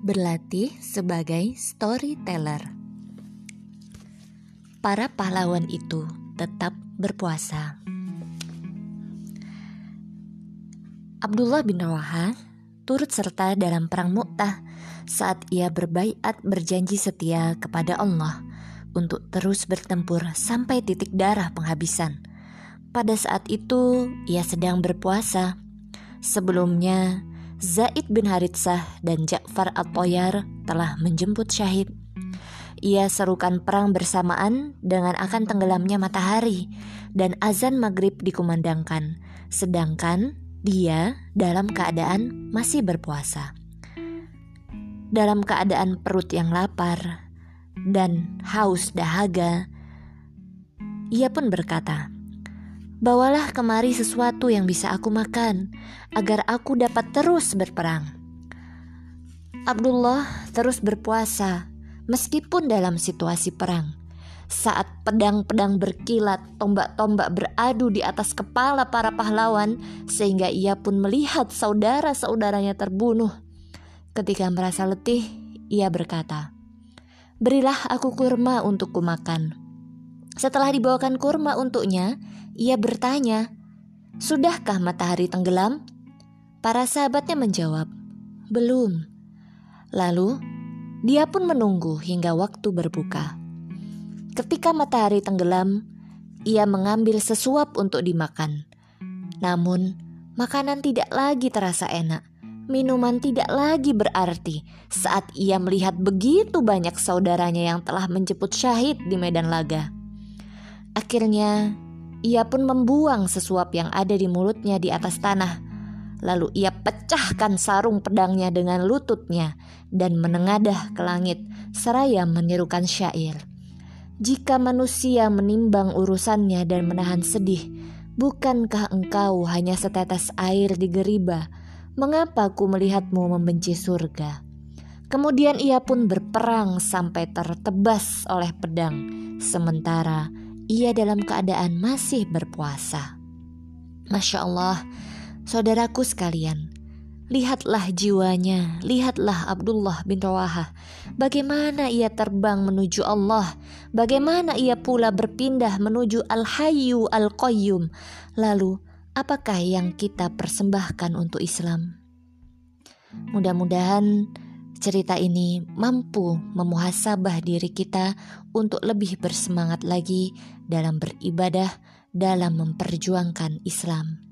Berlatih sebagai storyteller. Para pahlawan itu tetap berpuasa. Abdullah bin Rawaha turut serta dalam perang Mu'tah saat ia berbaiat berjanji setia kepada Allah untuk terus bertempur sampai titik darah penghabisan. Pada saat itu ia sedang berpuasa. Sebelumnya Zaid bin Haritsah dan Ja'far At-Toyar telah menjemput syahid. Ia serukan perang bersamaan dengan akan tenggelamnya matahari dan azan maghrib dikumandangkan, sedangkan dia dalam keadaan masih berpuasa. Dalam keadaan perut yang lapar dan haus dahaga, ia pun berkata, Bawalah kemari sesuatu yang bisa aku makan, agar aku dapat terus berperang. Abdullah terus berpuasa, meskipun dalam situasi perang. Saat pedang-pedang berkilat, tombak-tombak beradu di atas kepala para pahlawan, sehingga ia pun melihat saudara-saudaranya terbunuh. Ketika merasa letih, ia berkata, "Berilah aku kurma untuk kumakan." Setelah dibawakan kurma untuknya, ia bertanya, "Sudahkah matahari tenggelam?" Para sahabatnya menjawab, "Belum." Lalu dia pun menunggu hingga waktu berbuka. Ketika matahari tenggelam, ia mengambil sesuap untuk dimakan. Namun, makanan tidak lagi terasa enak. Minuman tidak lagi berarti saat ia melihat begitu banyak saudaranya yang telah menjemput syahid di medan laga. Akhirnya, ia pun membuang sesuap yang ada di mulutnya di atas tanah. Lalu ia pecahkan sarung pedangnya dengan lututnya dan menengadah ke langit seraya menirukan syair. Jika manusia menimbang urusannya dan menahan sedih, bukankah engkau hanya setetes air di geriba? Mengapa ku melihatmu membenci surga? Kemudian ia pun berperang sampai tertebas oleh pedang, sementara ia dalam keadaan masih berpuasa. Masya Allah, saudaraku sekalian, lihatlah jiwanya, lihatlah Abdullah bin Rawaha, bagaimana ia terbang menuju Allah, bagaimana ia pula berpindah menuju Al-Hayyu Al-Qayyum. Lalu, apakah yang kita persembahkan untuk Islam? Mudah-mudahan Cerita ini mampu memuhasabah diri kita untuk lebih bersemangat lagi dalam beribadah, dalam memperjuangkan Islam.